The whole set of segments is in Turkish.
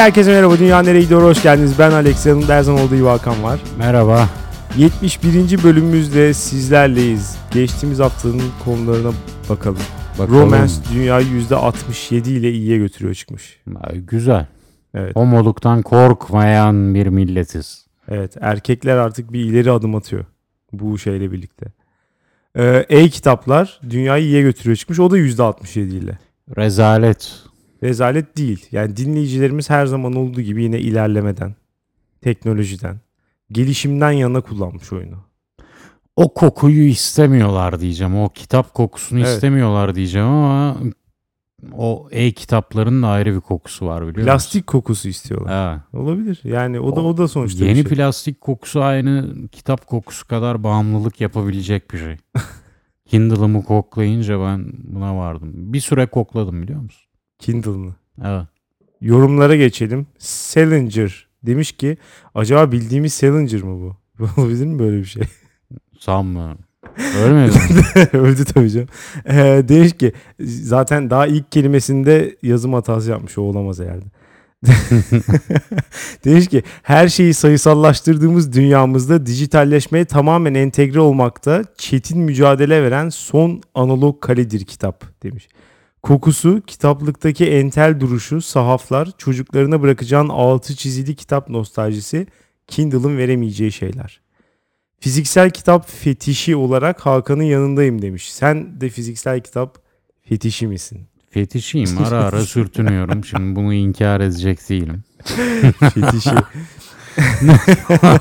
herkese merhaba. Dünya nereye gidiyor? Hoş geldiniz. Ben Alex. Yanımda her zaman olduğu gibi Hakan var. Merhaba. 71. bölümümüzde sizlerleyiz. Geçtiğimiz haftanın konularına bakalım. Bakalım. Romance dünyayı %67 ile iyiye götürüyor çıkmış. Ay, Güzel. Evet. Homoluktan korkmayan bir milletiz. Evet. Erkekler artık bir ileri adım atıyor. Bu şeyle birlikte. Ee, E-kitaplar dünyayı iyiye götürüyor çıkmış. O da %67 ile. Rezalet. Rezalet değil. Yani dinleyicilerimiz her zaman olduğu gibi yine ilerlemeden, teknolojiden, gelişimden yana kullanmış oyunu. O kokuyu istemiyorlar diyeceğim. O kitap kokusunu Evet. istemiyorlar diyeceğim ama o e-kitapların da ayrı bir kokusu var biliyor Plastik kokusu istiyorlar. musun? Ha. Olabilir. Yani o da O o da sonuçta Yeni şey. plastik kokusu aynı kitap kokusu kadar bağımlılık yapabilecek bir şey. Kindle'ımı koklayınca ben buna vardım. Bir süre kokladım biliyor musun? Kindle'ını. Evet. Yorumlara geçelim. Salinger demiş ki acaba bildiğimiz Salinger mı bu? Olabilir mi böyle bir şey? Sanmıyorum. Öyle mi? Öldü tabii canım. Ee, demiş ki zaten daha ilk kelimesinde yazım hatası yapmış. O olamaz herhalde. demiş ki her şeyi sayısallaştırdığımız dünyamızda dijitalleşmeye tamamen entegre olmakta çetin mücadele veren son analog kaledir kitap demiş. Kokusu, kitaplıktaki entel duruşu, sahaflar, çocuklarına bırakacağın altı çizili kitap nostaljisi, Kindle'ın veremeyeceği şeyler. Fiziksel kitap fetişi olarak Hakan'ın yanındayım demiş. Sen de fiziksel kitap fetişi misin? Fetişiyim ara ara sürtünüyorum. Şimdi bunu inkar edecek değilim. Fetişi.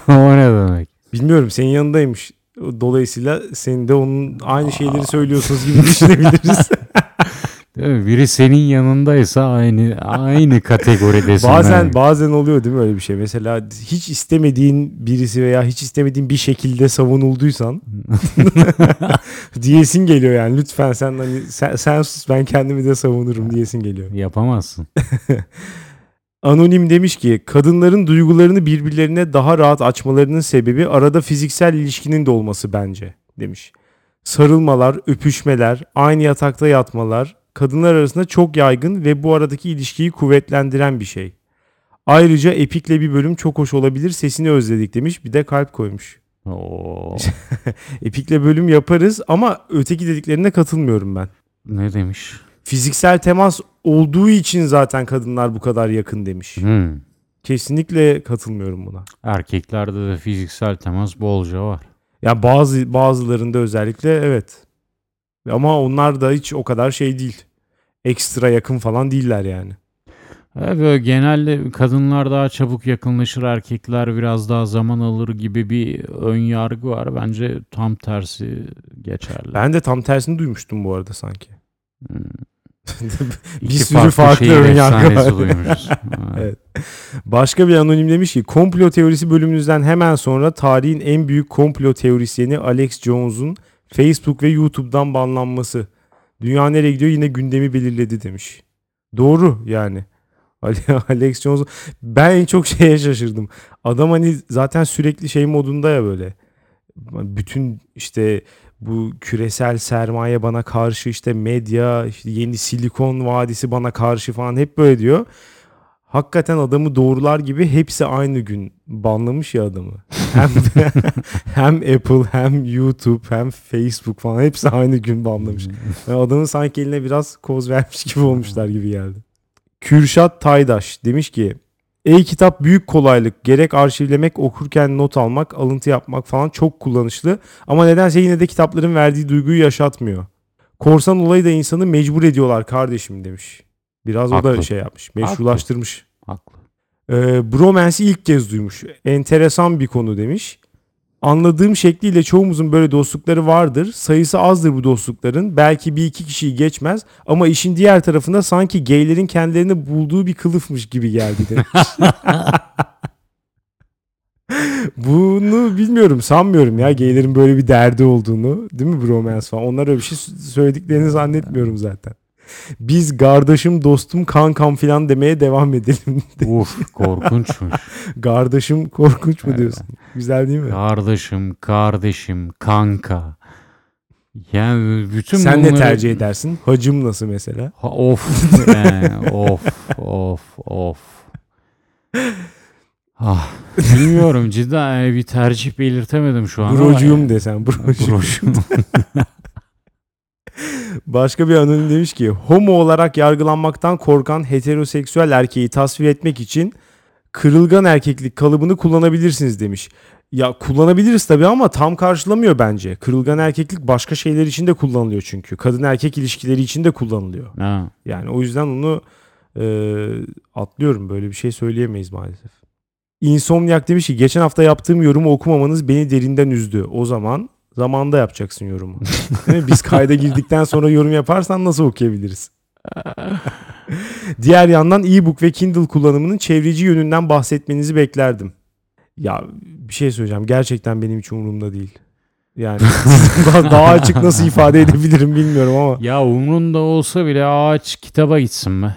o ne demek? Bilmiyorum senin yanındaymış. Dolayısıyla senin de onun aynı şeyleri söylüyorsunuz gibi düşünebiliriz. Biri senin yanındaysa aynı aynı kategoridesin. bazen Evet. bazen oluyor değil mi öyle bir şey? Mesela hiç istemediğin birisi veya hiç istemediğin bir şekilde savunulduysan diyesin geliyor yani. Lütfen sen hani sen, sen sus ben kendimi de savunurum diyesin geliyor. Yapamazsın. Anonim demiş ki kadınların duygularını birbirlerine daha rahat açmalarının sebebi arada fiziksel ilişkinin de olması bence demiş. Sarılmalar, öpüşmeler, aynı yatakta yatmalar kadınlar arasında çok yaygın ve bu aradaki ilişkiyi kuvvetlendiren bir şey. Ayrıca Epik'le bir bölüm çok hoş olabilir sesini özledik demiş bir de kalp koymuş. Oo, Epik'le bölüm yaparız ama öteki dediklerine katılmıyorum ben. ne demiş? Fiziksel temas olduğu için zaten kadınlar bu kadar yakın demiş. Hmm. Kesinlikle katılmıyorum buna. Erkeklerde de fiziksel temas bolca var. Ya bazı bazılarında özellikle evet. Ama onlar da hiç o kadar şey değil. Ekstra yakın falan değiller yani. Böyle genelde kadınlar daha çabuk yakınlaşır, erkekler biraz daha zaman alır gibi bir ön yargı var. Bence tam tersi geçerli. Ben de tam tersini duymuştum bu arada sanki. Hmm. bir İki sürü farklı şehir ön yargı var. Evet. Başka bir anonim demiş ki komplo teorisi bölümümüzden hemen sonra tarihin en büyük komplo teorisyeni Alex Jones'un Facebook ve YouTube'dan banlanması. Dünya nereye gidiyor yine gündemi belirledi demiş. Doğru yani. Ale- Alex Jones ben en çok şeye şaşırdım. Adam hani zaten sürekli şey modunda ya böyle. Bütün işte bu küresel sermaye bana karşı işte medya işte yeni silikon vadisi bana karşı falan hep böyle diyor. Hakikaten adamı doğrular gibi hepsi aynı gün banlamış ya adamı. Hem hem Apple hem YouTube hem Facebook falan hepsi aynı gün banlamış. Yani adamın sanki eline biraz koz vermiş gibi olmuşlar gibi geldi. Kürşat Taydaş demiş ki E-kitap büyük kolaylık. Gerek arşivlemek, okurken not almak, alıntı yapmak falan çok kullanışlı. Ama nedense yine de kitapların verdiği duyguyu yaşatmıyor. Korsan olayı da insanı mecbur ediyorlar kardeşim demiş. Biraz o da Haklı. şey yapmış. Meşrulaştırmış. Haklı. Ee, bromance'i ilk kez duymuş. Enteresan bir konu demiş. Anladığım şekliyle çoğumuzun böyle dostlukları vardır. Sayısı azdır bu dostlukların. Belki bir iki kişiyi geçmez. Ama işin diğer tarafında sanki gaylerin kendilerini bulduğu bir kılıfmış gibi geldi demiş. Bunu bilmiyorum sanmıyorum ya gaylerin böyle bir derdi olduğunu değil mi bromance falan onlar öyle bir şey söylediklerini zannetmiyorum zaten. Biz kardeşim dostum kankam falan demeye devam edelim. Uf korkunçmuş. Kardeşim korkunç mu diyorsun? Güzel değil mi? Kardeşim, kardeşim, kanka. Yani bütün Sen ne bunları... tercih edersin? Hacım nasıl mesela? Ha, of, yani, of, of, of. Ah, bilmiyorum cidden e, bir tercih belirtemedim şu an. Brocuyum desen. Brocuyum. Brocuyum. Başka bir anonim demiş ki homo olarak yargılanmaktan korkan heteroseksüel erkeği tasvir etmek için kırılgan erkeklik kalıbını kullanabilirsiniz demiş. Ya kullanabiliriz tabii ama tam karşılamıyor bence. Kırılgan erkeklik başka şeyler için de kullanılıyor çünkü. Kadın erkek ilişkileri için de kullanılıyor. Ha, Yani o yüzden onu e, atlıyorum. Böyle bir şey söyleyemeyiz maalesef. Insomniac demiş ki geçen hafta yaptığım yorumu okumamanız beni derinden üzdü. O zaman zamanda yapacaksın yorumu. Mi? Biz kayda girdikten sonra yorum yaparsan nasıl okuyabiliriz? Diğer yandan e-book ve Kindle kullanımının çevreci yönünden bahsetmenizi beklerdim. Ya bir şey söyleyeceğim. Gerçekten benim hiç umurumda değil. Yani daha, açık nasıl ifade edebilirim bilmiyorum ama. Ya umrunda olsa bile ağaç kitaba gitsin be.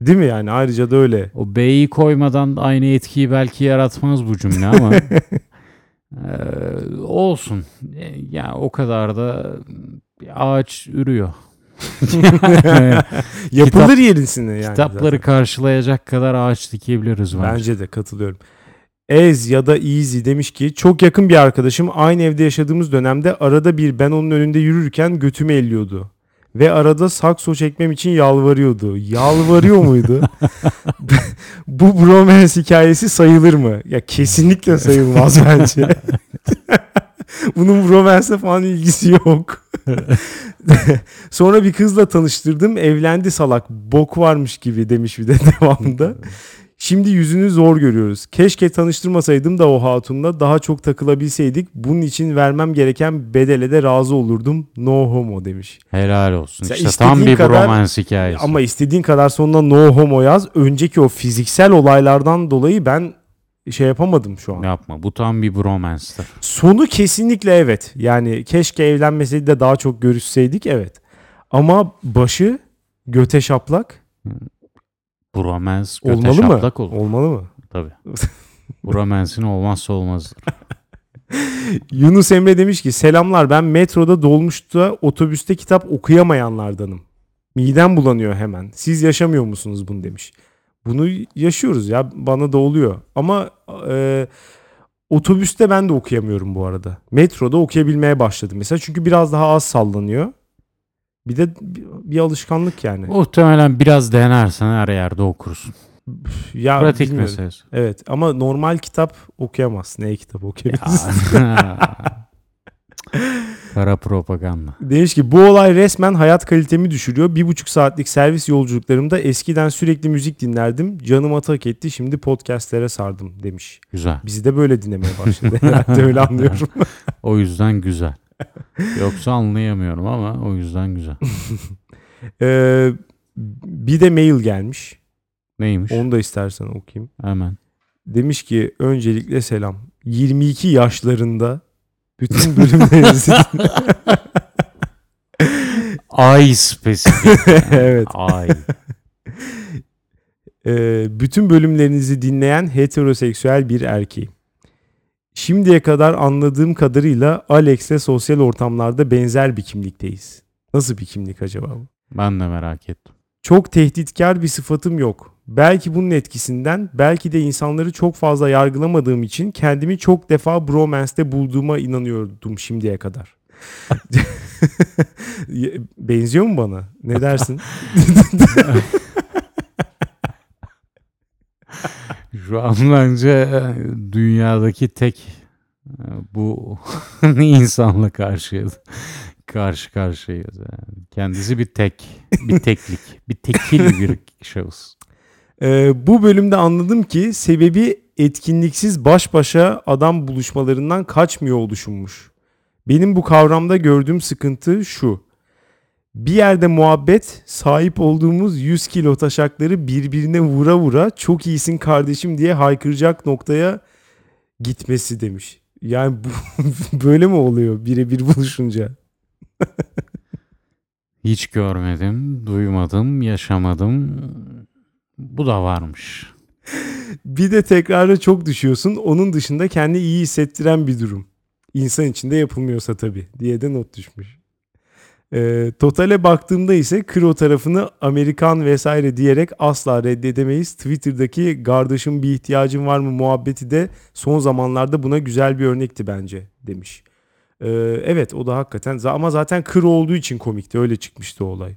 Değil mi yani? Ayrıca da öyle. O B'yi koymadan aynı etkiyi belki yaratmaz bu cümle ama eee, olsun. E, Ya o kadar da bir ağaç ürüyor. Yapılır yerisine yani. Kitapları zaten. karşılayacak kadar ağaç dikebiliriz bence. Bence de katılıyorum. Ez ya da Easy demiş ki çok yakın bir arkadaşım aynı evde yaşadığımız dönemde arada bir ben onun önünde yürürken götümü elliyordu. Ve arada sakso çekmem için yalvarıyordu. Yalvarıyor muydu? Bu bromance hikayesi sayılır mı? Ya kesinlikle sayılmaz bence. Bunun bromance falan ilgisi yok. Sonra bir kızla tanıştırdım. Evlendi salak. Bok varmış gibi demiş bir de devamında. Şimdi yüzünü zor görüyoruz. Keşke tanıştırmasaydım da o hatunla daha çok takılabilseydik. Bunun için vermem gereken bedele de razı olurdum. No homo demiş. Helal olsun. Sen işte tam bir kadar- bromance hikayesi. Ama istediğin kadar sonuna no homo yaz. Önceki o fiziksel olaylardan dolayı ben şey yapamadım şu an. Yapma. Bu tam bir bromance'tır. Sonu kesinlikle evet. Yani keşke evlenmeseydi de daha çok görüşseydik evet. Ama başı göte şaplak Bromance göte olmalı mı? şaplak olur. Olmalı mı? Tabii. Bromance'in olmazsa olmazıdır. Yunus Emre demiş ki selamlar ben metroda dolmuşta otobüste kitap okuyamayanlardanım. Midem bulanıyor hemen. Siz yaşamıyor musunuz bunu demiş. Bunu yaşıyoruz ya bana da oluyor. Ama e, otobüste ben de okuyamıyorum bu arada. Metroda okuyabilmeye başladım mesela çünkü biraz daha az sallanıyor. Bir de bir, alışkanlık yani. Muhtemelen biraz denersen her yerde okursun. ya Pratik bilmiyorum. meselesi. Evet ama normal kitap okuyamazsın. Ne kitap okuyabilirsin? Ya. Kara propaganda. Demiş ki bu olay resmen hayat kalitemi düşürüyor. Bir buçuk saatlik servis yolculuklarımda eskiden sürekli müzik dinlerdim. Canım tak etti şimdi podcastlere sardım demiş. Güzel. Bizi de böyle dinlemeye başladı. Herhalde öyle anlıyorum. O yüzden güzel. Yoksa anlayamıyorum ama o yüzden güzel. Ee, bir de mail gelmiş. Neymiş? Onu da istersen okuyayım. Hemen. Demiş ki öncelikle selam. 22 yaşlarında bütün bölümlerinizi Ay spesifik. evet. Ay. Ee, bütün bölümlerinizi dinleyen heteroseksüel bir erkeğim. Şimdiye kadar anladığım kadarıyla Alex'le sosyal ortamlarda benzer bir kimlikteyiz. Nasıl bir kimlik acaba bu? Ben de merak ettim. Çok tehditkar bir sıfatım yok. Belki bunun etkisinden, belki de insanları çok fazla yargılamadığım için kendimi çok defa bromance'de bulduğuma inanıyordum şimdiye kadar. Benziyor mu bana? Ne dersin? Şu an bence e, dünyadaki tek e, bu insanla karşı karşı karşıyayız. Yani. Kendisi bir tek, bir teklik, bir tekil bir şahıs. Ee, bu bölümde anladım ki sebebi etkinliksiz baş başa adam buluşmalarından kaçmıyor oluşummuş. Benim bu kavramda gördüğüm sıkıntı şu. Bir yerde muhabbet sahip olduğumuz 100 kilo taşakları birbirine vura vura çok iyisin kardeşim diye haykıracak noktaya gitmesi demiş. Yani bu böyle mi oluyor birebir buluşunca? Hiç görmedim, duymadım, yaşamadım. Bu da varmış. Bir de tekrara çok düşüyorsun. Onun dışında kendi iyi hissettiren bir durum. İnsan içinde yapılmıyorsa tabii diye de not düşmüş. E, totale baktığımda ise Kro tarafını Amerikan vesaire diyerek asla reddedemeyiz. Twitter'daki kardeşim bir ihtiyacın var mı muhabbeti de son zamanlarda buna güzel bir örnekti bence demiş. E, evet o da hakikaten ama zaten Kro olduğu için komikti öyle çıkmıştı o olay.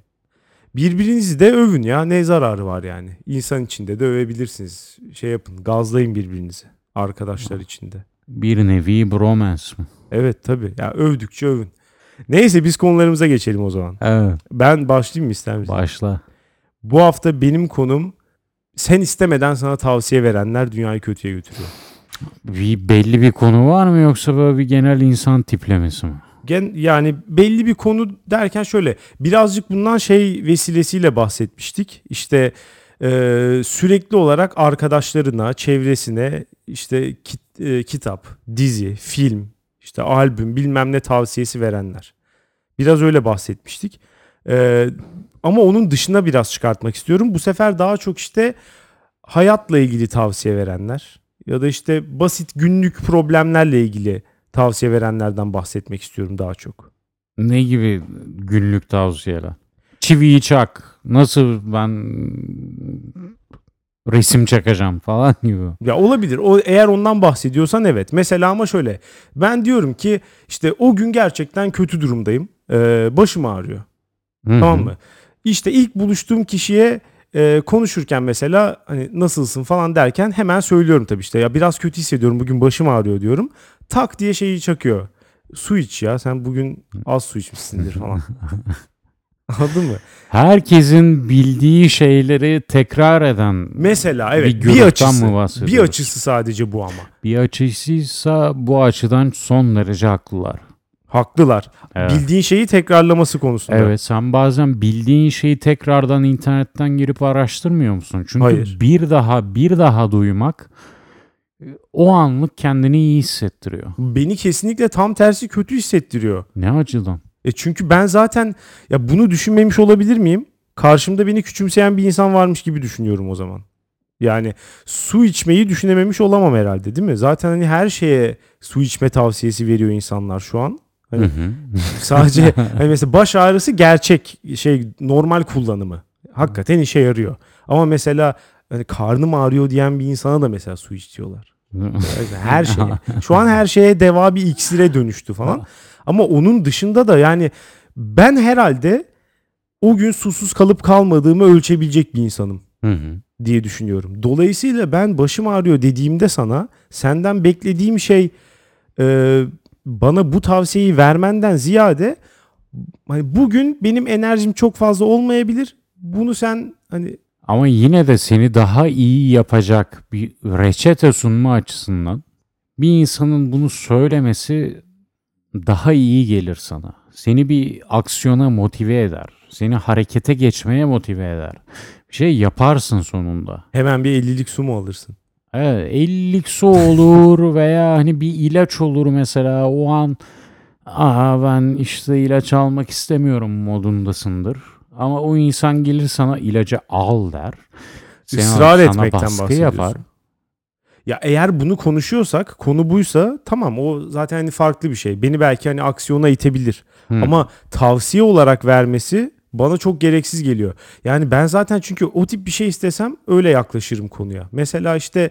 Birbirinizi de övün ya ne zararı var yani. İnsan içinde de övebilirsiniz. Şey yapın gazlayın birbirinizi arkadaşlar içinde. Bir nevi bromance mı? Evet tabii ya övdükçe övün. Neyse biz konularımıza geçelim o zaman. Evet. Ben başlayayım mı ister misin? Başla. Bu hafta benim konum sen istemeden sana tavsiye verenler dünyayı kötüye götürüyor. Bir belli bir konu var mı yoksa böyle bir genel insan tiplemesi mi? Gen, yani belli bir konu derken şöyle birazcık bundan şey vesilesiyle bahsetmiştik. İşte e, sürekli olarak arkadaşlarına, çevresine işte kit, e, kitap, dizi, film, işte albüm bilmem ne tavsiyesi verenler. Biraz öyle bahsetmiştik. E, ama onun dışına biraz çıkartmak istiyorum. Bu sefer daha çok işte hayatla ilgili tavsiye verenler ya da işte basit günlük problemlerle ilgili tavsiye verenlerden bahsetmek istiyorum daha çok. Ne gibi günlük tavsiyeler? Çiviyi çak. Nasıl ben resim çakacağım falan gibi. Ya olabilir. O eğer ondan bahsediyorsan evet. Mesela ama şöyle. Ben diyorum ki işte o gün gerçekten kötü durumdayım. Ee, başım ağrıyor. Hı hı. Tamam mı? İşte ilk buluştuğum kişiye e, konuşurken mesela hani nasılsın falan derken hemen söylüyorum tabii işte ya biraz kötü hissediyorum bugün başım ağrıyor diyorum. Tak diye şeyi çakıyor. Su iç ya sen bugün az su içmişsindir falan. Anladın mı? Herkesin bildiği şeyleri tekrar eden Mesela evet bir bir, açısı. mı? Bir açısı sadece bu ama. Bir açısıysa bu açıdan son derece haklılar. Haklılar. Evet. Bildiğin şeyi tekrarlaması konusunda. Evet sen bazen bildiğin şeyi tekrardan internetten girip araştırmıyor musun? Çünkü Hayır. bir daha bir daha duymak e, o anlık kendini iyi hissettiriyor. Beni kesinlikle tam tersi kötü hissettiriyor. Ne açıdan? E çünkü ben zaten ya bunu düşünmemiş olabilir miyim? Karşımda beni küçümseyen bir insan varmış gibi düşünüyorum o zaman. Yani su içmeyi düşünememiş olamam herhalde değil mi? Zaten hani her şeye su içme tavsiyesi veriyor insanlar şu an. Hani Hı hı. sadece hani mesela baş ağrısı gerçek şey normal kullanımı. Hakikaten işe yarıyor. Ama mesela hani karnım ağrıyor diyen bir insana da mesela su iç diyorlar. Her şeye. Şu an her şeye deva bir iksire dönüştü falan. Ama onun dışında da yani ben herhalde o gün susuz kalıp kalmadığımı ölçebilecek bir insanım Hı hı. diye düşünüyorum. Dolayısıyla ben başım ağrıyor dediğimde sana senden beklediğim şey e, bana bu tavsiyeyi vermenden ziyade hani bugün benim enerjim çok fazla olmayabilir. Bunu sen hani Ama yine de seni daha iyi yapacak bir reçete sunma açısından bir insanın bunu söylemesi daha iyi gelir sana. Seni bir aksiyona motive eder. Seni harekete geçmeye motive eder. Bir şey yaparsın sonunda. hemen bir 50'lik su mu alırsın? Evet, 50'lik su olur veya hani bir ilaç olur mesela o an Aa ben işte ilaç almak istemiyorum modundasındır. Ama o insan gelir sana ilacı al der. Sen- Israr sana etmekten baskı bahsediyorsun. yapar. Ya eğer bunu konuşuyorsak konu buysa tamam o zaten hani farklı bir şey. Beni belki hani aksiyona itebilir. Hı. Ama tavsiye olarak vermesi bana çok gereksiz geliyor. Yani ben zaten çünkü o tip bir şey istesem öyle yaklaşırım konuya. Mesela işte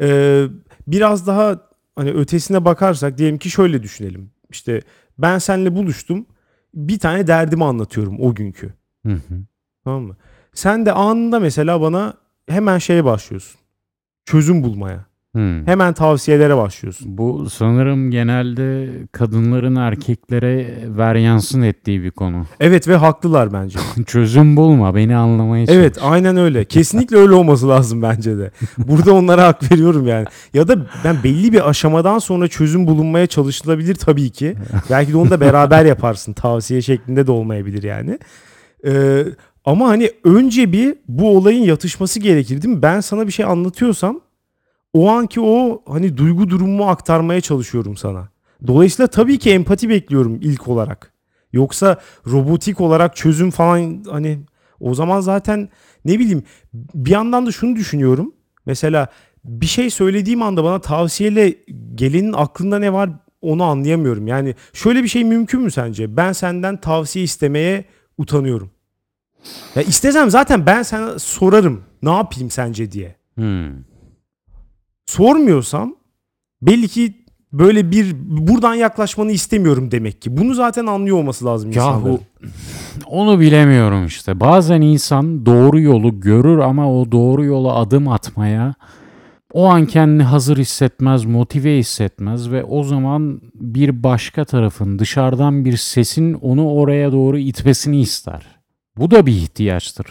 e, biraz daha hani ötesine bakarsak diyelim ki şöyle düşünelim. İşte ben seninle buluştum. Bir tane derdimi anlatıyorum o günkü. Hı hı. Tamam mı? Sen de anında mesela bana hemen şeye başlıyorsun. Çözüm bulmaya. Hı. Hemen tavsiyelere başlıyorsun. Bu sanırım genelde kadınların erkeklere veryansın ettiği bir konu. Evet ve haklılar bence. Çözüm bulma, beni anlamaya çalış. Evet aynen öyle. Kesinlikle öyle olması lazım bence de. Burada onlara hak veriyorum yani. Ya da ben belli bir aşamadan sonra çözüm bulunmaya çalışılabilir tabii ki. Belki de onu da beraber yaparsın. Tavsiye şeklinde de olmayabilir yani. Ee, ama hani önce bir bu olayın yatışması gerekir değil mi? Ben sana bir şey anlatıyorsam o anki o hani duygu durumumu aktarmaya çalışıyorum sana. Dolayısıyla tabii ki empati bekliyorum ilk olarak. Yoksa robotik olarak çözüm falan hani o zaman zaten ne bileyim bir yandan da şunu düşünüyorum. Mesela bir şey söylediğim anda bana tavsiyeyle gelenin aklında ne var onu anlayamıyorum. Yani şöyle bir şey mümkün mü sence? Ben senden tavsiye istemeye utanıyorum. Ya istesem zaten ben sana sorarım. Ne yapayım sence diye. Hmm. Sormuyorsam belli ki böyle bir buradan yaklaşmanı istemiyorum demek ki. Bunu zaten anlıyor olması lazım insanların. Yahu onu bilemiyorum işte. Bazen insan doğru yolu görür ama o doğru yola adım atmaya o an kendini hazır hissetmez, motive hissetmez ve o zaman bir başka tarafın, dışarıdan bir sesin onu oraya doğru itmesini ister. Bu da bir ihtiyaçtır.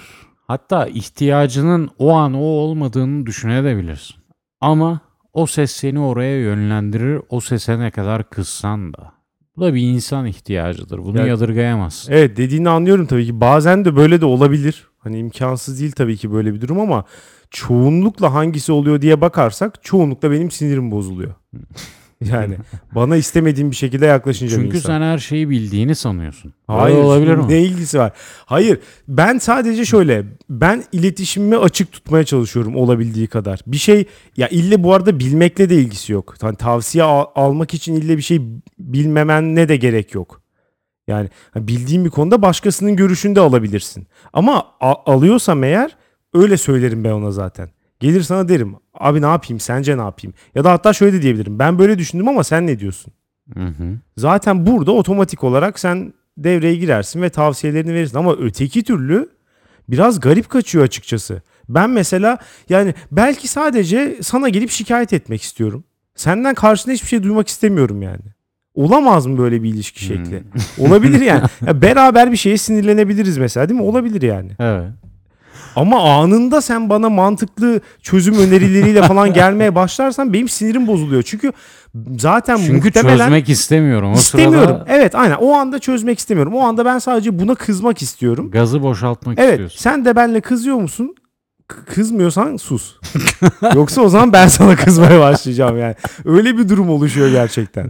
Hatta ihtiyacının o an o olmadığını düşünebilirsin. Ama o ses seni oraya yönlendirir, o sese ne kadar kızsan da. Bu da bir insan ihtiyacıdır. Bunu Ya- yadırgayamazsın. Evet dediğini anlıyorum tabii ki. Bazen de böyle de olabilir. Hani imkansız değil tabii ki böyle bir durum ama çoğunlukla hangisi oluyor diye bakarsak çoğunlukla benim sinirim bozuluyor. Yani bana istemediğim bir şekilde yaklaşınca bir Çünkü insan. sen her şeyi bildiğini sanıyorsun. Öyle Hayır olabilir mi? ne ilgisi var? Hayır ben sadece şöyle ben iletişimimi açık tutmaya çalışıyorum olabildiği kadar. Bir şey ya ille bu arada bilmekle de ilgisi yok. Hani tavsiye al- almak için ille bir şey bilmemen ne de gerek yok. Yani bildiğin bir konuda başkasının görüşünü de alabilirsin. Ama a- alıyorsam eğer öyle söylerim ben ona zaten. Gelir sana derim abi ne yapayım sence ne yapayım? Ya da hatta şöyle de diyebilirim ben böyle düşündüm ama sen ne diyorsun? Hı hı. Zaten burada otomatik olarak sen devreye girersin ve tavsiyelerini verirsin. Ama öteki türlü biraz garip kaçıyor açıkçası. Ben mesela yani belki sadece sana gelip şikayet etmek istiyorum. Senden karşında hiçbir şey duymak istemiyorum yani. Olamaz mı böyle bir ilişki şekli? Olabilir yani. Ya beraber bir şeye sinirlenebiliriz mesela değil mi? Olabilir yani. Evet. Ama anında sen bana mantıklı çözüm önerileriyle falan gelmeye başlarsan benim sinirim bozuluyor. Çünkü zaten Çünkü muhtemelen çözmek istemiyorum. O İstemiyorum. sırada Evet aynen. O anda çözmek istemiyorum. O anda ben sadece buna kızmak istiyorum. gazı boşaltmak Evet. istiyorsun. Sen de benle kızıyor musun? Kızmıyorsan sus. Yoksa o zaman ben sana kızmaya başlayacağım yani. Öyle bir durum oluşuyor gerçekten.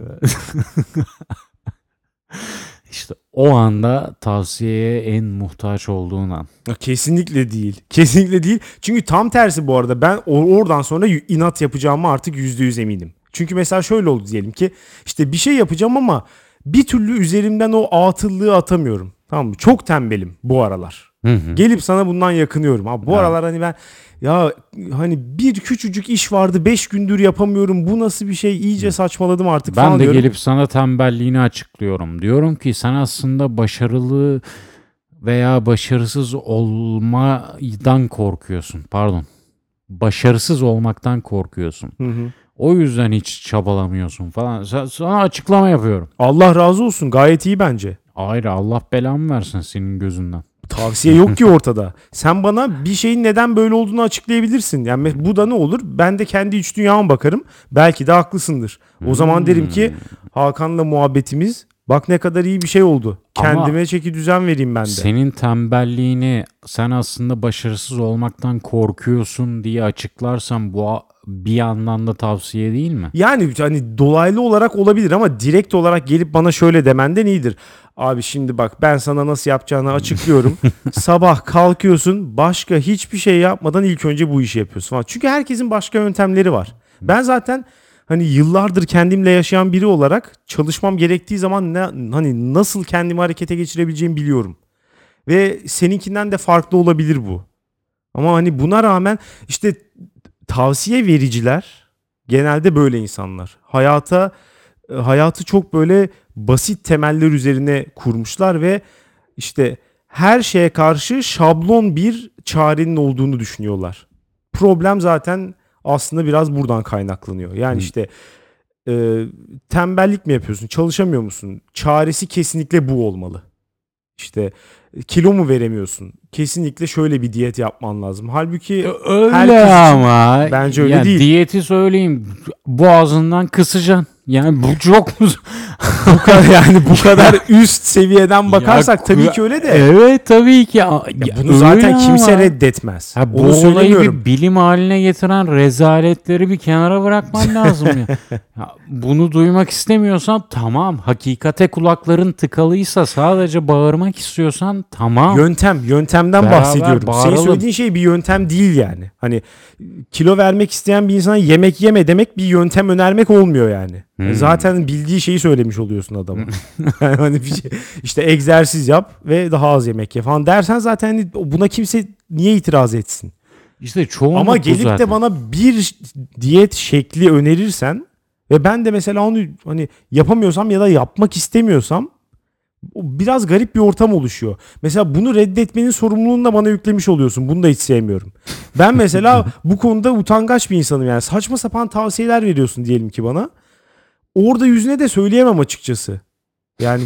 İşte o anda tavsiyeye en muhtaç olduğun an. Kesinlikle değil. Kesinlikle değil. Çünkü tam tersi bu arada. Ben or- oradan sonra inat yapacağımı artık %100 eminim. Çünkü mesela şöyle oldu diyelim ki işte bir şey yapacağım ama bir türlü üzerimden o atıllığı atamıyorum. Tamam mı? Çok tembelim bu aralar. Hı hı. Gelip sana bundan yakınıyorum. Abi bu Evet. aralar hani ben ya hani bir küçücük iş vardı 5 gündür yapamıyorum. Bu nasıl bir şey? İyice saçmaladım artık Ben falan de diyorum. gelip sana tembelliğini açıklıyorum. Diyorum ki sen aslında başarılı veya başarısız olmadan korkuyorsun. Pardon. Başarısız olmaktan korkuyorsun. Hı hı. O yüzden hiç çabalamıyorsun falan. Sa- Sana açıklama yapıyorum. Allah razı olsun. Gayet iyi bence. Ayrı Allah belamı versin senin gözünden. Tavsiye yok ki ortada. Sen bana bir şeyin neden böyle olduğunu açıklayabilirsin. Yani bu da ne olur? Ben de kendi iç dünyama bakarım. Belki de haklısındır. O zaman derim ki Hmm. Hakan'la muhabbetimiz bak ne kadar iyi bir şey oldu. Ama Kendime çeki düzen vereyim ben de. Senin tembelliğini sen aslında başarısız olmaktan korkuyorsun diye açıklarsan bu bir yandan da tavsiye değil mi? Yani hani dolaylı olarak olabilir ama direkt olarak gelip bana şöyle demenden iyidir. Abi şimdi bak ben sana nasıl yapacağını açıklıyorum. Sabah kalkıyorsun başka hiçbir şey yapmadan ilk önce bu işi yapıyorsun falan. Çünkü herkesin başka yöntemleri var. Ben zaten hani yıllardır kendimle yaşayan biri olarak çalışmam gerektiği zaman ne, hani nasıl kendimi harekete geçirebileceğimi biliyorum. Ve seninkinden de farklı olabilir bu. Ama hani buna rağmen işte tavsiye vericiler genelde böyle insanlar. Hayata e, hayatı çok böyle basit temeller üzerine kurmuşlar ve işte her şeye karşı şablon bir çarenin olduğunu düşünüyorlar. Problem zaten aslında biraz buradan kaynaklanıyor. Yani Hı. işte e, tembellik mi yapıyorsun? Çalışamıyor musun? Çaresi kesinlikle bu olmalı. İşte kilo mu veremiyorsun? Kesinlikle şöyle bir diyet yapman lazım. Halbuki Öyle Herkes için ama. bence öyle ya değil. Diyeti söyleyeyim. Boğazından kısacaksın. Yani bu çok mu? bu kadar yani bu kadar üst seviyeden bakarsak Ya, tabii ki öyle de. Evet tabii ki. Ya, Ya ya bunu zaten öyle kimse ama. reddetmez. Ha, bu Onu olayı bir bilim haline getiren rezaletleri bir kenara bırakman lazım ya. ya. Bunu duymak istemiyorsan tamam. Hakikate kulakların tıkalıysa sadece bağırmak istiyorsan tamam. Yöntem, yöntem yöntemden Beraber bahsediyorum. Senin bağıralım. söylediğin şey bir yöntem değil yani. Hani kilo vermek isteyen bir insana yemek yeme demek bir yöntem önermek olmuyor yani. Hmm. Zaten bildiği şeyi söylemiş oluyorsun adama. yani hani bir şey, işte egzersiz yap ve daha az yemek ye falan dersen zaten hani buna kimse niye itiraz etsin? İşte çoğunluk Ama gelip zaten. de bana bir diyet şekli önerirsen ve ben de mesela onu hani yapamıyorsam ya da yapmak istemiyorsam biraz garip bir ortam oluşuyor. Mesela bunu reddetmenin sorumluluğunu da bana yüklemiş oluyorsun. Bunu da hiç sevmiyorum. Ben mesela bu konuda utangaç bir insanım yani. Saçma sapan tavsiyeler veriyorsun diyelim ki bana. Orada yüzüne de söyleyemem açıkçası. Yani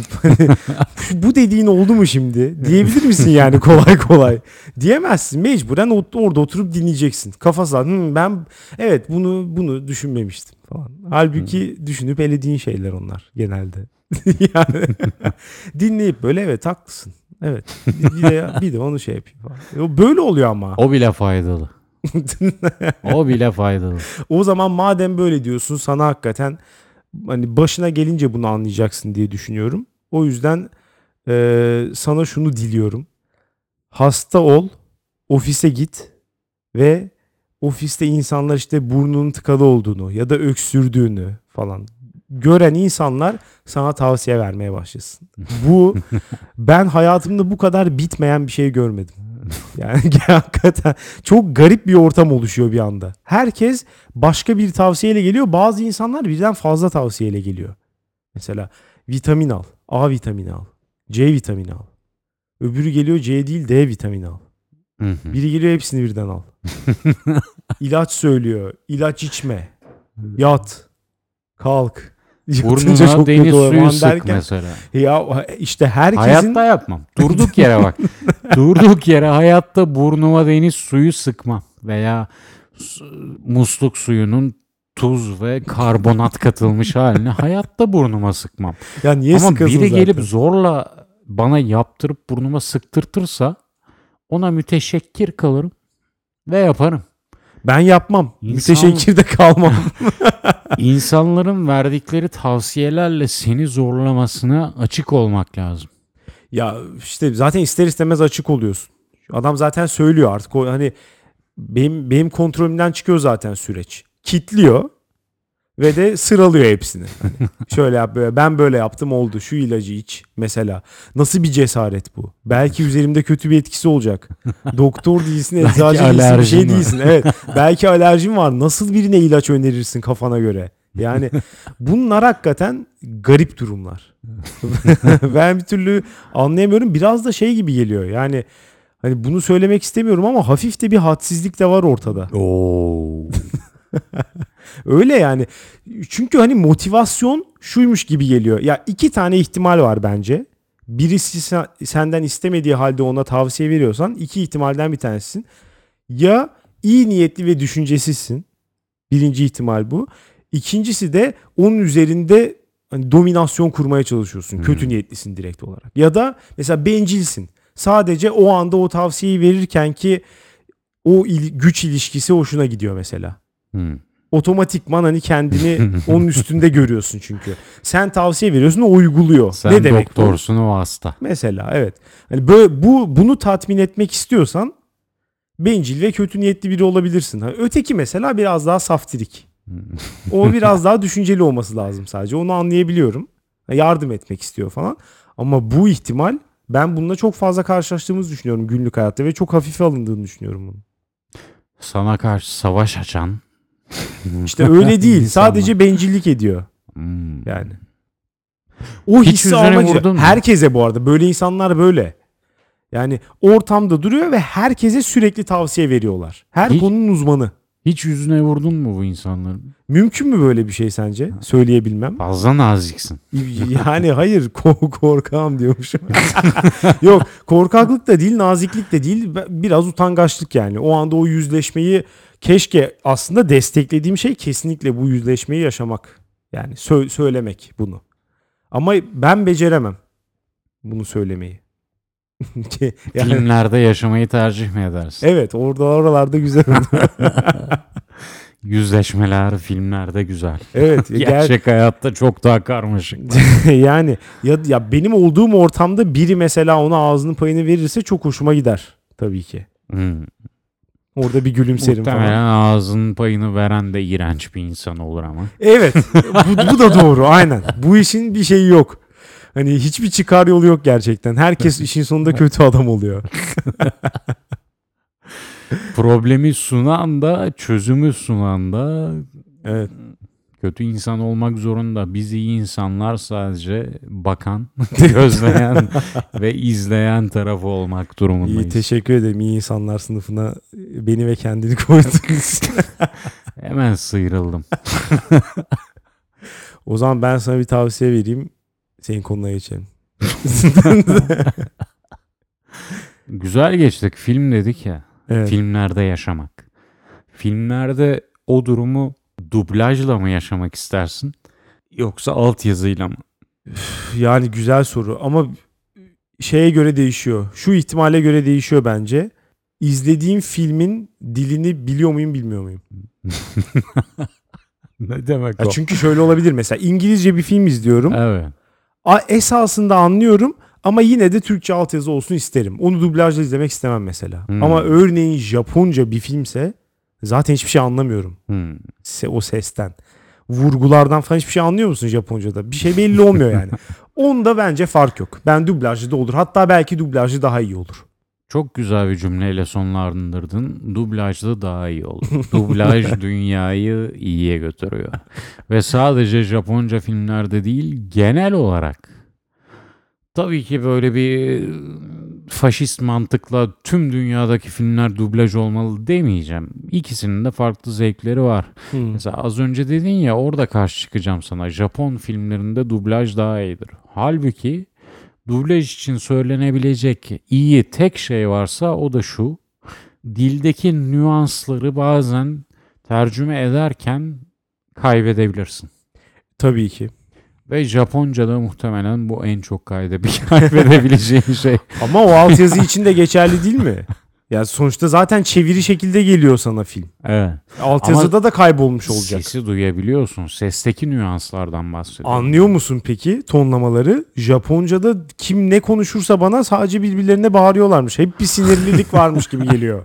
bu dediğin oldu mu şimdi? Diyebilir misin yani kolay kolay? Diyemezsin. Mecburen orada oturup dinleyeceksin. Kafası "Hmm, ben evet bunu bunu düşünmemiştim falan. Halbuki düşünüp elediğin şeyler onlar genelde. yani dinleyip böyle evet haklısın. Evet. Bir de bir de onu şey yapayım falan. Böyle oluyor ama. O bile faydalı. O bile faydalı. O zaman madem böyle diyorsun sana hakikaten hani başına gelince bunu anlayacaksın diye düşünüyorum. O yüzden eee, sana şunu diliyorum. Hasta ol, ofise git ve ofiste insanlar işte burnunun tıkalı olduğunu ya da öksürdüğünü falan gören insanlar sana tavsiye vermeye başlasın. Bu ben hayatımda bu kadar bitmeyen bir şey görmedim. Yani hakikaten çok garip bir ortam oluşuyor bir anda. Herkes başka bir tavsiyeyle geliyor. Bazı insanlar birden fazla tavsiyeyle geliyor. Mesela vitamin al. A vitamini al. C vitamini al. Öbürü geliyor C değil D vitamini al. Biri geliyor hepsini birden al. İlaç söylüyor. İlaç içme. Yat. Kalk. Burnuna çok deniz suyu sık derken- mesela. Ya işte herkesin Hayatta yapmam. Durduk yere bak. Durduk yere hayatta burnuma deniz suyu sıkmam. Veya musluk suyunun tuz ve karbonat katılmış halini hayatta burnuma sıkmam. ya niye Ama biri gelip zaten? zorla bana yaptırıp burnuma sıktırtırsa ona müteşekkir kalırım ve yaparım. Ben yapmam. İnsan- Müteşekkir de kalmam. İnsanların verdikleri tavsiyelerle seni zorlamasına açık olmak lazım. Ya işte zaten ister istemez açık oluyorsun. Adam zaten söylüyor artık o hani benim benim kontrolümden çıkıyor zaten süreç. Kitliyor ve de sıralıyor hepsini. Hani şöyle yap böyle ben böyle yaptım oldu şu ilacı iç mesela. Nasıl bir cesaret bu? Belki üzerimde kötü bir etkisi olacak. Doktor değilsin, eczacı değilsin, bir şey değilsin. Evet. Belki alerjin var. Nasıl birine ilaç önerirsin kafana göre? Yani bunlar hakikaten garip durumlar. ben bir türlü anlayamıyorum. Biraz da şey gibi geliyor. Yani hani bunu söylemek istemiyorum ama hafif de bir hadsizlik de var ortada. Oo. Öyle yani. Çünkü hani motivasyon şuymuş gibi geliyor. Ya iki tane ihtimal var bence. Birisi sen- senden istemediği halde ona tavsiye veriyorsan iki ihtimalden bir tanesisin. Ya iyi niyetli ve düşüncesizsin. Birinci ihtimal bu. İkincisi de onun üzerinde hani dominasyon kurmaya çalışıyorsun. Kötü Hmm. niyetlisin direkt olarak. Ya da mesela bencilsin. Sadece o anda o tavsiyeyi verirken ki o il- güç ilişkisi hoşuna gidiyor mesela Hmm. otomatikman hani kendini onun üstünde görüyorsun çünkü. Sen tavsiye veriyorsun o uyguluyor. Sen ne demek bu? doktorsun o hasta. Mesela evet. Hani böyle bu bunu tatmin etmek istiyorsan bencil ve kötü niyetli biri olabilirsin. Hani öteki mesela biraz daha saftirik. O biraz daha düşünceli olması lazım sadece. Onu anlayabiliyorum. Yardım etmek istiyor falan. Ama bu ihtimal ben bununla çok fazla karşılaştığımızı düşünüyorum günlük hayatta ve çok hafife alındığını düşünüyorum bunun. Sana karşı savaş açan. İşte öyle değil. Sadece bencillik ediyor. Hmm. Yani. O Hiç hissi almak herkese bu arada böyle insanlar böyle. Yani ortamda duruyor ve herkese sürekli tavsiye veriyorlar. Her Hiç- konunun uzmanı. Hiç yüzüne vurdun mu bu insanların? Mümkün mü böyle bir şey sence? Söyleyebilmem. Fazla naziksin. Yani hayır ko- korkağım diyormuşum. Yok korkaklık da değil naziklik de değil biraz utangaçlık yani. O anda o yüzleşmeyi keşke aslında desteklediğim şey kesinlikle bu yüzleşmeyi yaşamak. Yani sö- söylemek bunu. Ama ben beceremem bunu söylemeyi. Yani, Filmlerde yaşamayı tercih mi edersin? evet orada oralarda güzel oldu. Yüzleşmeler filmlerde güzel. evet. ger- Gerçek hayatta çok daha karmaşık. yani ya, ya benim olduğum ortamda biri mesela ona ağzının payını verirse çok hoşuma gider. tabii ki. Hmm. Orada bir gülümserim Muhtemelen falan. ağzının payını veren de iğrenç bir insan olur ama. Evet. bu, bu da doğru aynen. Bu işin bir şeyi yok. Hani hiçbir çıkar yolu yok gerçekten. Herkes işin sonunda kötü adam oluyor. Problemi sunan da çözümü sunan da Evet. Kötü insan olmak zorunda. Biz iyi insanlar sadece bakan, gözleyen ve izleyen tarafı olmak İyi durumundayız. teşekkür ederim. İyi insanlar sınıfına beni ve kendini koydunuz. Hemen sıyrıldım. o zaman ben sana bir tavsiye vereyim. Senin konuna geçelim. Güzel geçtik. Film dedik ya. Evet. Filmlerde yaşamak. Filmlerde o durumu dublajla mı yaşamak istersin? Yoksa altyazıyla mı? Yani güzel soru ama şeye göre değişiyor. Şu ihtimale göre değişiyor bence. İzlediğim filmin dilini biliyor muyum bilmiyor muyum? ne demek Ya çünkü şöyle olabilir mesela İngilizce bir film izliyorum. Evet. A- esasında anlıyorum ama yine de Türkçe altyazı olsun isterim. Onu dublajla izlemek istemem mesela. Hmm. Ama örneğin Japonca bir filmse zaten hiçbir şey anlamıyorum Hmm. se- o sesten. Vurgulardan falan hiçbir şey anlıyor musun Japonca'da? Bir şey belli olmuyor yani. Onda bence fark yok. Ben dublajlı da olur. Hatta belki dublajlı daha iyi olur. Çok güzel bir cümleyle sonlandırdın. Dublajlı daha iyi olur. Dublaj dünyayı iyiye götürüyor. Ve sadece Japonca filmlerde değil, genel olarak. Tabii ki böyle bir faşist mantıkla tüm dünyadaki filmler dublaj olmalı demeyeceğim. İkisinin de farklı zevkleri var. Mesela az önce dedin ya orada karşı çıkacağım sana. Japon filmlerinde dublaj daha iyidir. Halbuki dublaj için söylenebilecek iyi tek şey varsa o da şu. Dildeki nüansları bazen tercüme ederken kaybedebilirsin. Tabii ki. Ve Japonca'da muhtemelen bu en çok kaybe- kaybedebileceğin şey. Ama o altyazı için de geçerli değil mi? Yani sonuçta zaten çeviri şekilde geliyor sana film. Evet. Altyazıda da kaybolmuş olacak. Sesi duyabiliyorsun. Sesteki nüanslardan bahsediyorum. Anlıyor musun peki tonlamaları? Japonca'da kim ne konuşursa bana sadece birbirlerine bağırıyorlarmış. Hep bir sinirlilik varmış gibi geliyor.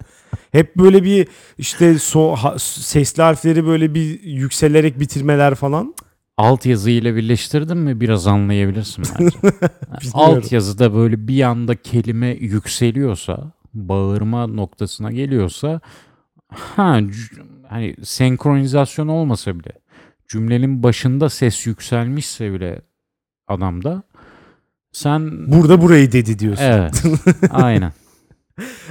Hep böyle bir işte so, ha- sesli harfleri böyle bir yükselerek bitirmeler falan. Alt yazı ile birleştirdin mi biraz anlayabilirsin bence. Alt yazıda böyle bir anda kelime yükseliyorsa, bağırma noktasına geliyorsa ha hani senkronizasyon olmasa bile cümlenin başında ses yükselmişse bile adamda sen Burada burayı dedi diyorsun. evet aynen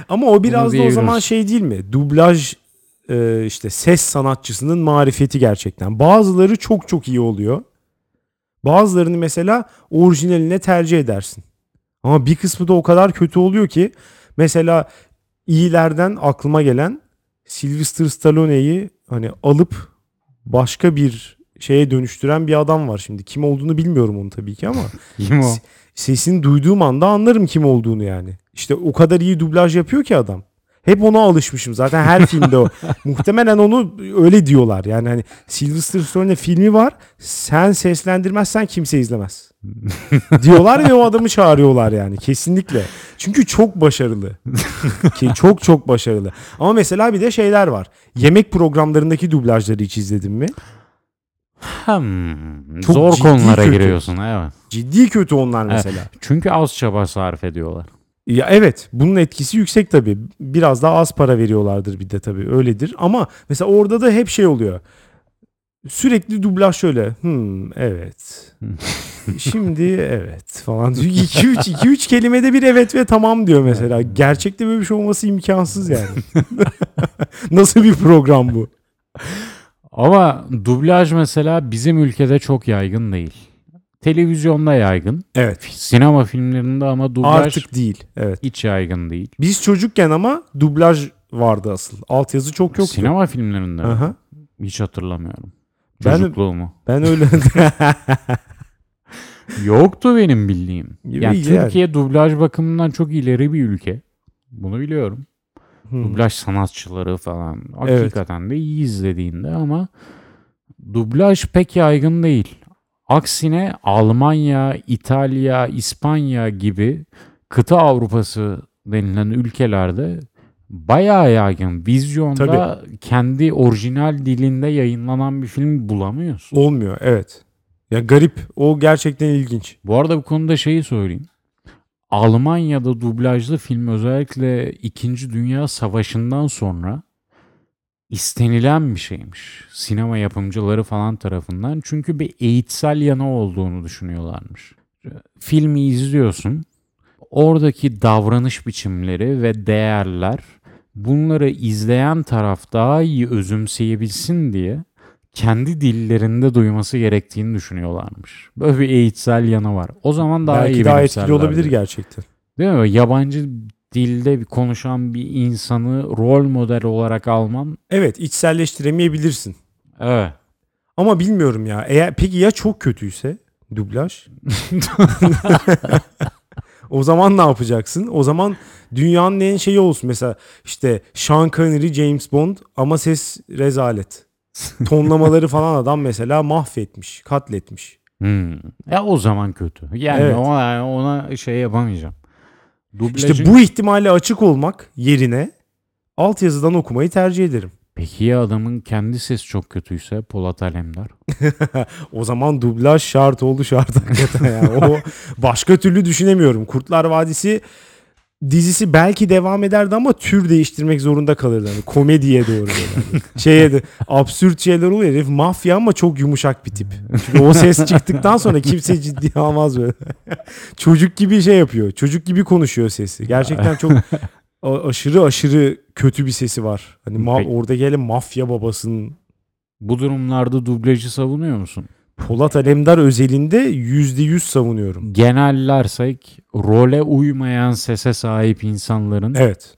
Ama o biraz da o zaman şey değil mi? Dublaj e, işte ses sanatçısının marifeti gerçekten. Bazıları çok çok iyi oluyor. Bazılarını mesela orijinaline tercih edersin. Ama bir kısmı da o kadar kötü oluyor ki mesela iyilerden aklıma gelen Sylvester Stallone'yi hani alıp başka bir şeye dönüştüren bir adam var şimdi. Kim olduğunu bilmiyorum onu tabii ki ama kim o? sesini duyduğum anda anlarım kim olduğunu yani. İşte o kadar iyi dublaj yapıyor ki adam. Hep ona alışmışım zaten her filmde o. Muhtemelen onu öyle diyorlar. Yani hani Sylvester Stallone filmi var. Sen seslendirmezsen kimse izlemez. diyorlar ve o adamı çağırıyorlar yani kesinlikle. Çünkü çok başarılı. Ki çok çok başarılı. Ama mesela bir de şeyler var. Yemek programlarındaki dublajları hiç izledin mi? Hmm, Çok zor konulara kötü. giriyorsun evet. Ciddi kötü onlar Evet. mesela. Çünkü az çaba sarf ediyorlar. Ya evet bunun etkisi yüksek tabii. Biraz daha az para veriyorlardır bir de tabii öyledir. Ama mesela orada da hep şey oluyor. Sürekli dublaj şöyle. Hmm evet. Şimdi evet falan. 2 3 2 3 kelimede bir evet ve tamam diyor mesela. Gerçekte böyle bir şey olması imkansız yani. Nasıl bir program bu? Ama dublaj mesela bizim ülkede çok yaygın değil. Televizyonda yaygın. Evet. Sinema filmlerinde ama dublaj Artık değil. Evet. hiç yaygın değil. Biz çocukken ama dublaj vardı asıl. Altyazı çok yoktu. Sinema filmlerinde? Aha. hiç hatırlamıyorum. Ben- Çocukluğumu. Ben öyle Yoktu benim bildiğim. İyi Yani yani. Türkiye dublaj bakımından çok ileri bir ülke. Bunu biliyorum. Hmm. Dublaj sanatçıları falan Evet. hakikaten de iyi izlediğinde ama dublaj pek yaygın değil. Aksine Almanya, İtalya, İspanya gibi kıta Avrupası denilen ülkelerde bayağı yaygın. Vizyonda kendi orijinal dilinde yayınlanan bir film bulamıyorsun. Olmuyor evet. Ya garip. O gerçekten ilginç. Bu arada bu konuda şeyi söyleyeyim. Almanya'da dublajlı film özellikle 2. Dünya Savaşı'ndan sonra istenilen bir şeymiş. Sinema yapımcıları falan tarafından. Çünkü bir eğitsel yanı olduğunu düşünüyorlarmış. Filmi izliyorsun. Oradaki davranış biçimleri ve değerler bunları izleyen taraf daha iyi özümseyebilsin diye kendi dillerinde duyması gerektiğini düşünüyorlarmış. Böyle bir eğitsel yanı var. O zaman daha Belki iyi daha etkili olabilir gerçekten. Değil mi? Yabancı dilde bir konuşan bir insanı rol model olarak alman Evet içselleştiremeyebilirsin. evet. Ama bilmiyorum ya. Eğer peki ya çok kötüyse dublaj? o zaman ne yapacaksın? O zaman dünyanın en şeyi olsun. Mesela işte Sean Connery, James Bond ama ses rezalet. Tonlamaları falan adam mesela mahvetmiş, katletmiş. Hmm. Ya o zaman kötü. Yani Evet. ona, ona şey yapamayacağım. Dublajın... İşte bu ihtimale açık olmak yerine altyazıdan okumayı tercih ederim. Peki ya adamın kendi sesi çok kötüyse Polat Alemdar? O zaman dublaj şart oldu şart hakikaten yani. O başka türlü düşünemiyorum. Kurtlar Vadisi dizisi belki devam ederdi ama tür değiştirmek zorunda kalırdı. Hani komediye doğru. Hani Şeye de absürt şeyler oluyor. Herif mafya ama çok yumuşak bir tip. Çünkü o ses çıktıktan sonra kimse ciddiye almaz böyle. Çocuk gibi şey yapıyor. Çocuk gibi konuşuyor sesi. Gerçekten çok aşırı aşırı kötü bir sesi var. Hani ma- orada gelen mafya babasının Bu durumlarda dublajı savunuyor musun? Polat Alemdar özelinde yüzde yüz savunuyorum. Genellersek role uymayan sese sahip insanların Evet.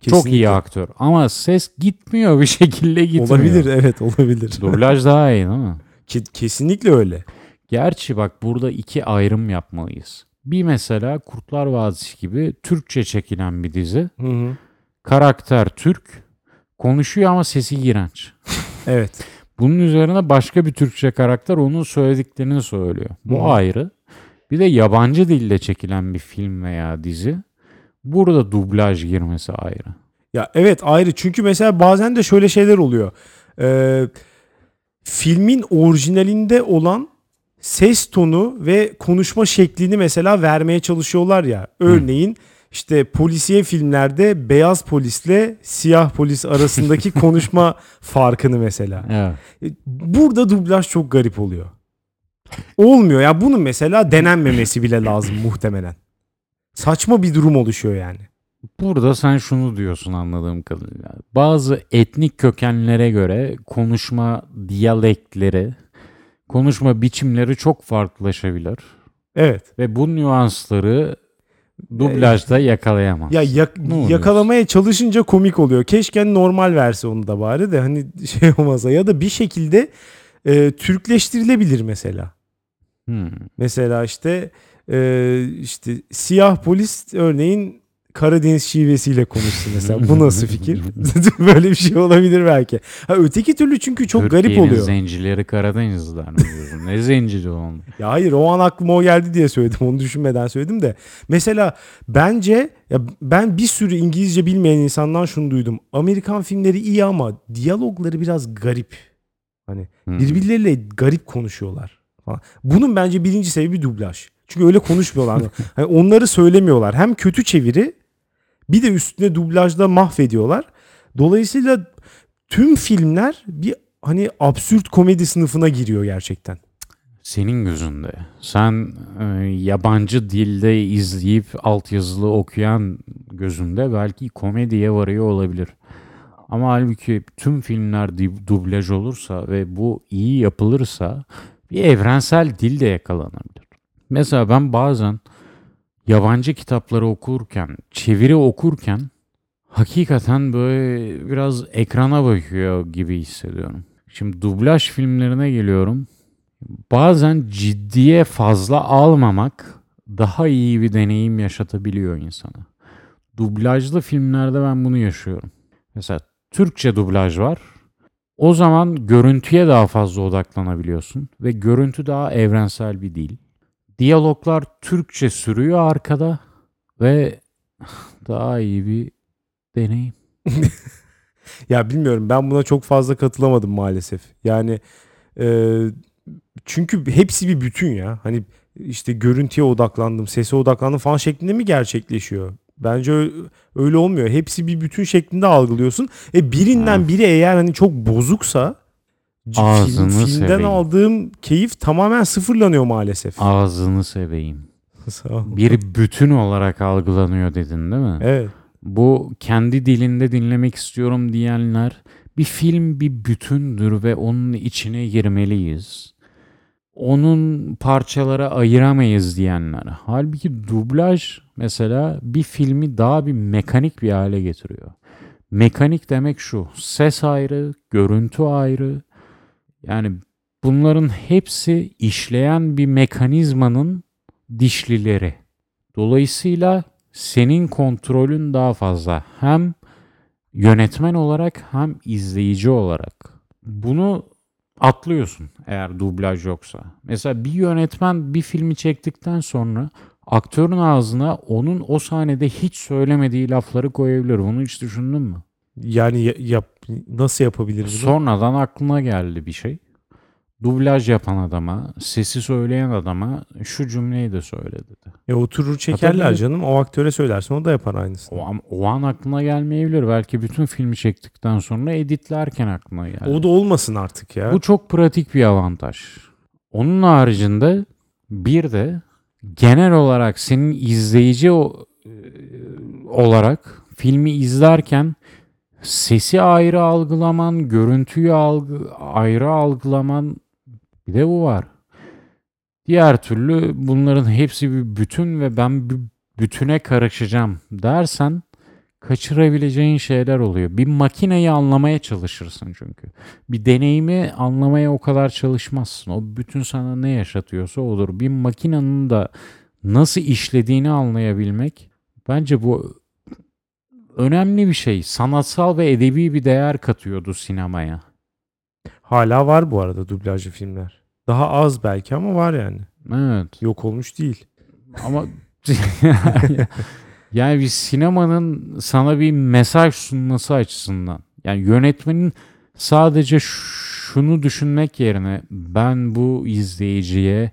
çok Kesinlikle. iyi aktör. Ama ses gitmiyor bir şekilde gitmiyor. Olabilir evet olabilir. Dublaj daha iyi değil mi? Ke- kesinlikle öyle. Gerçi bak burada iki ayrım yapmalıyız. Bir mesela Kurtlar Vadisi gibi Türkçe çekilen bir dizi. Hı hı. Karakter Türk, konuşuyor ama sesi iğrenç. Evet. Bunun üzerine başka bir Türkçe karakter onun söylediklerini söylüyor. Bu Hı. ayrı. Bir de yabancı dilde çekilen bir film veya dizi. Burada dublaj girmesi ayrı. Ya evet ayrı çünkü mesela bazen de şöyle şeyler oluyor. Ee, filmin orijinalinde olan ses tonu ve konuşma şeklini mesela vermeye çalışıyorlar ya. Örneğin işte polisiye filmlerde beyaz polisle siyah polis arasındaki konuşma farkını mesela. Evet. E, Burada dublaj çok garip oluyor. Olmuyor ya bunun mesela denenmemesi bile lazım muhtemelen. Saçma bir durum oluşuyor yani. Burada sen şunu diyorsun anladığım kadarıyla. Bazı etnik kökenlere göre konuşma diyalektleri, konuşma biçimleri çok farklılaşabilir. Evet. Ve bu nüansları dublajda yakalayamaz. Ya yak- yakalamaya çalışınca komik oluyor. Keşke normal versiyonu da bari de hani şey olmasa ya da bir şekilde e, Türkleştirilebilir mesela. Hmm. Mesela işte e, işte siyah polis örneğin Karadeniz şivesiyle konuşsun mesela. Bu nasıl fikir? Böyle bir şey olabilir belki. Ha, öteki türlü çünkü çok garip Türkiye'nin oluyor. zencileri Karadenizliler mi diyorsun? ne zencili oğlum? Ya hayır o an aklıma o geldi diye söyledim. Onu düşünmeden söyledim de. Mesela bence ya ben bir sürü İngilizce bilmeyen insandan şunu duydum. Amerikan filmleri iyi ama diyalogları biraz garip. Hani Hmm. birbirleriyle garip konuşuyorlar. Falan. Bunun bence birinci sebebi dublaj. Çünkü öyle konuşmuyorlar. hani onları söylemiyorlar. Hem kötü çeviri bir de üstüne dublajda mahvediyorlar. Dolayısıyla tüm filmler bir hani absürt komedi sınıfına giriyor gerçekten. Senin gözünde. Sen e, yabancı dilde izleyip altyazılı okuyan gözünde belki komediye varıyor olabilir. Ama halbuki tüm filmler dublaj olursa ve bu iyi yapılırsa bir evrensel dil de yakalanabilir. Mesela ben bazen yabancı kitapları okurken, çeviri okurken hakikaten böyle biraz ekrana bakıyor gibi hissediyorum. Şimdi dublaj filmlerine geliyorum. Bazen ciddiye fazla almamak daha iyi bir deneyim yaşatabiliyor insana. Dublajlı filmlerde ben bunu yaşıyorum. Mesela Türkçe dublaj var. O zaman görüntüye daha fazla odaklanabiliyorsun ve görüntü daha evrensel bir dil. Diyaloglar Türkçe sürüyor arkada ve daha iyi bir deneyim. Ya bilmiyorum ben buna çok fazla katılamadım maalesef. Yani e, çünkü hepsi bir bütün ya. Hani işte görüntüye odaklandım, sese odaklandım falan şeklinde mi gerçekleşiyor? Bence öyle olmuyor. Hepsi bir bütün şeklinde algılıyorsun. E birinden biri eğer hani çok bozuksa Ağzını filmden seveyim. aldığım keyif tamamen sıfırlanıyor maalesef. Ağzını seveyim. Bir bütün olarak algılanıyor dedin değil mi? Evet. Bu kendi dilinde dinlemek istiyorum diyenler bir film bir bütündür ve onun içine girmeliyiz. Onun parçalara ayıramayız diyenler. Halbuki dublaj mesela bir filmi daha bir mekanik bir hale getiriyor. Mekanik demek şu. Ses ayrı, görüntü ayrı. Yani bunların hepsi işleyen bir mekanizmanın dişlileri. Dolayısıyla senin kontrolün daha fazla. Hem yönetmen olarak hem izleyici olarak. Bunu atlıyorsun eğer dublaj yoksa. Mesela bir yönetmen bir filmi çektikten sonra aktörün ağzına onun o sahnede hiç söylemediği lafları koyabilir. Bunu hiç düşündün mü? Yani ya- yap, nasıl yapabilir bunu? Sonradan aklına geldi bir şey. Dublaj yapan adama, sesi söyleyen adama şu cümleyi de söyle dedi. Ya oturur çekerler tabii. canım. O aktöre söylersin o da yapar aynısını. O an, o an aklına gelmeyebilir. Belki bütün filmi çektikten sonra editlerken aklına geldi. O da olmasın artık ya. Bu çok pratik bir avantaj. Onun haricinde bir de genel olarak senin izleyici o, e, olarak filmi izlerken sesi ayrı algılaman, görüntüyü algı, ayrı algılaman bir de bu var. Diğer türlü bunların hepsi bir bütün ve ben bir bütüne karışacağım dersen kaçırabileceğin şeyler oluyor. Bir makineyi anlamaya çalışırsın çünkü. Bir deneyimi anlamaya o kadar çalışmazsın. O bütün sana ne yaşatıyorsa olur. Bir makinenin de nasıl işlediğini anlayabilmek bence bu önemli bir şey. Sanatsal ve edebi bir değer katıyordu sinemaya. Hala var bu arada dublajlı filmler. Daha az belki ama var yani. Evet. Yok olmuş değil. Ama yani bir sinemanın sana bir mesaj sunması açısından yani yönetmenin sadece şunu düşünmek yerine ben bu izleyiciye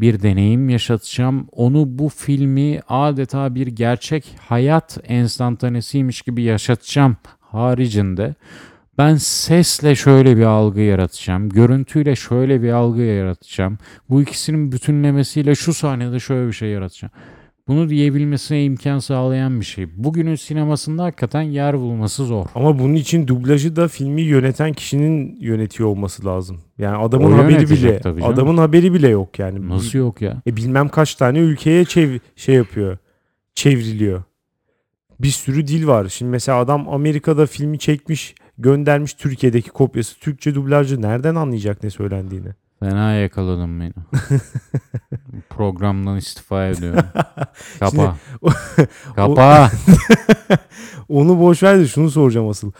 bir deneyim yaşatacağım. Onu bu filmi adeta bir gerçek hayat enstantanesiymiş gibi yaşatacağım haricinde ben sesle şöyle bir algı yaratacağım. Görüntüyle şöyle bir algı yaratacağım. Bu ikisinin bütünlemesiyle şu sahnede şöyle bir şey yaratacağım. Bunu diyebilmesine imkan sağlayan bir şey. Bugünün sinemasında hakikaten yer bulması zor. Ama bunun için dublajı da filmi yöneten kişinin yönetiyor olması lazım. Yani adamın O haberi bile adamın haberi bile yok yani. Nasıl yok ya? E bilmem kaç tane ülkeye çev şey yapıyor. Çevriliyor. Bir sürü dil var. Şimdi mesela adam Amerika'da filmi çekmiş, göndermiş Türkiye'deki kopyası. Türkçe dublajcı nereden anlayacak ne söylendiğini? Fena yakaladın beni. Programdan istifa ediyorum. Kapa. Kapa. Onu boş ver de şunu soracağım asıl.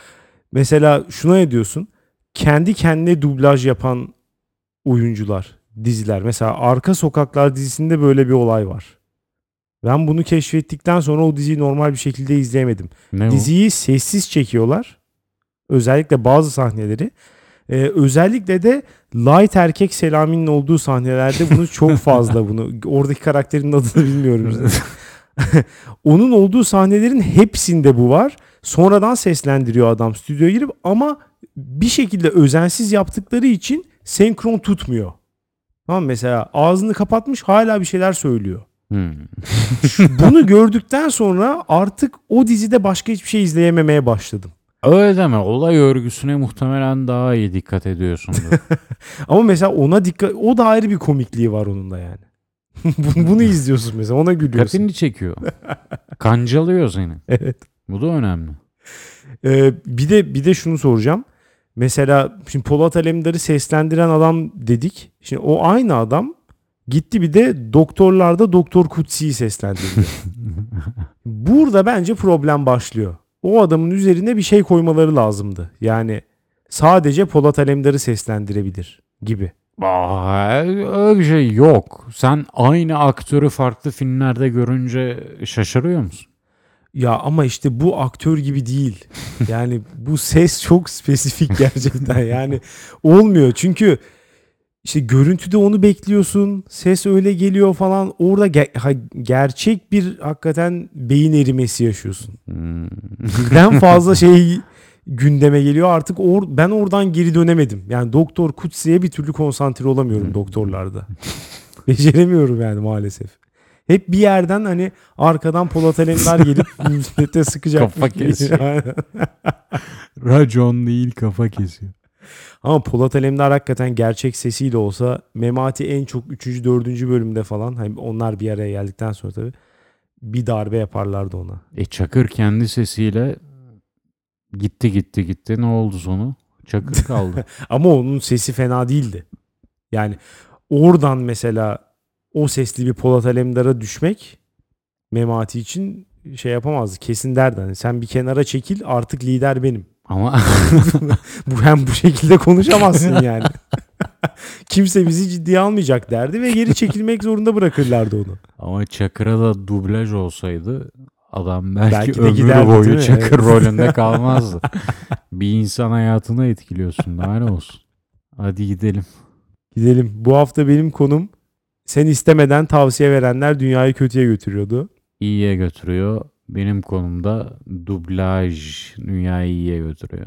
Mesela şuna ne diyorsun? Kendi kendine dublaj yapan oyuncular, diziler. Mesela Arka Sokaklar dizisinde böyle bir olay var. Ben bunu keşfettikten sonra o diziyi normal bir şekilde izleyemedim. Ne o? Diziyi sessiz çekiyorlar. Özellikle bazı sahneleri. Ee, özellikle de Light erkek Selami'nin olduğu sahnelerde bunu çok fazla bunu. Oradaki karakterin adını bilmiyorum. Onun olduğu sahnelerin hepsinde bu var. Sonradan seslendiriyor adam stüdyoya girip ama bir şekilde özensiz yaptıkları için senkron tutmuyor. Tamam mesela ağzını kapatmış hala bir şeyler söylüyor. Hmm. Bunu gördükten sonra artık o dizide başka hiçbir şey izleyememeye başladım. Öyle deme. Olay örgüsüne muhtemelen daha iyi dikkat ediyorsundur. Ama mesela ona dikkat o da ayrı bir komikliği var onun da yani. Bunu- izliyorsun mesela ona gülüyorsun. Dikkatini çekiyor. Kancalıyor seni. Evet. Bu da önemli. Ee, bir de bir de şunu soracağım. Mesela şimdi Polat Alemdar'ı seslendiren adam dedik. Şimdi o aynı adam gitti bir de doktorlarda Doktor Kutsi'yi seslendirdi. Burada bence problem başlıyor. O adamın üzerine bir şey koymaları lazımdı. Yani sadece Polat Alemdar'ı seslendirebilir gibi. Aa, öyle bir şey yok. Sen aynı aktörü farklı filmlerde görünce şaşırıyor musun? Ya ama işte bu aktör gibi değil. Yani bu ses çok spesifik gerçekten. Yani olmuyor. Çünkü işte görüntüde onu bekliyorsun. Ses öyle geliyor falan. Orada ge- ha- gerçek bir hakikaten beyin erimesi yaşıyorsun. Hmm. Birden fazla şey gündeme geliyor. Artık or- ben oradan geri dönemedim. Yani Doktor Kutsi'ye bir türlü konsantre olamıyorum doktorlarda. Beceremiyorum yani maalesef. Hep bir yerden hani arkadan Polat Alemdar gelip millete sıkacak. Kafa kesiyor. Aynen. Racon değil kafa kesiyor. Ama Polat Alemdar hakikaten gerçek sesiyle olsa Memati en çok 3. 4. bölümde falan hani onlar bir araya geldikten sonra tabii bir darbe yaparlardı ona. E Çakır kendi sesiyle gitti gitti gitti. Ne oldu sonu? Çakır kaldı. Ama onun sesi fena değildi. Yani oradan mesela o sesli bir Polat Alemdar'a düşmek Memati için şey yapamazdı. Kesin derdi. Hani sen bir kenara çekil artık lider benim. Ama Bu hem bu şekilde konuşamazsın yani. Kimse bizi ciddiye almayacak derdi ve geri çekilmek zorunda bırakırlardı onu. ama Çakır'a da dublaj olsaydı adam belki, Belki ömür giderdi, boyu? Çakır rolünde kalmazdı. bir insan hayatını etkiliyorsun. Daha ne olsun. Hadi gidelim. Gidelim. Bu hafta benim konum sen istemeden tavsiye verenler dünyayı kötüye götürüyordu. İyiye götürüyor. Benim konumda dublaj dünyayı iyiye götürüyor.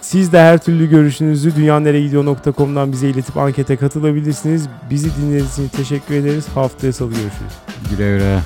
Siz de her türlü görüşünüzü dünyaneregidiyor.com'dan bize iletip ankete katılabilirsiniz. Bizi dinlediğiniz için teşekkür ederiz. Haftaya salı görüşürüz. Güle güle.